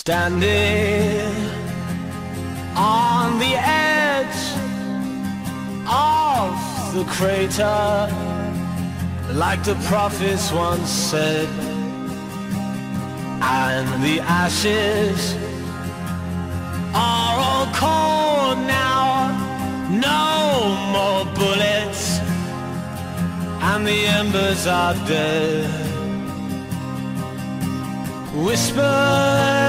Standing on the edge of the crater, like the prophets once said, and the ashes are all cold now, no more bullets, and the embers are dead. Whispers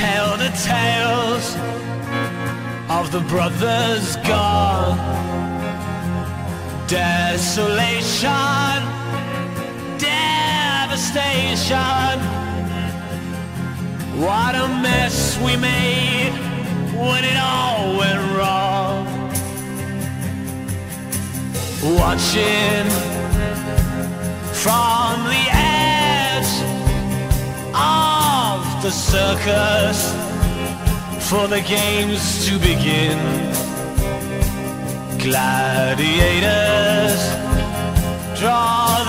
tell the tales of the brothers gone. Desolation, devastation. What a mess we made when it all went wrong. Watching from the edge the circus for the games to begin. Gladiators draw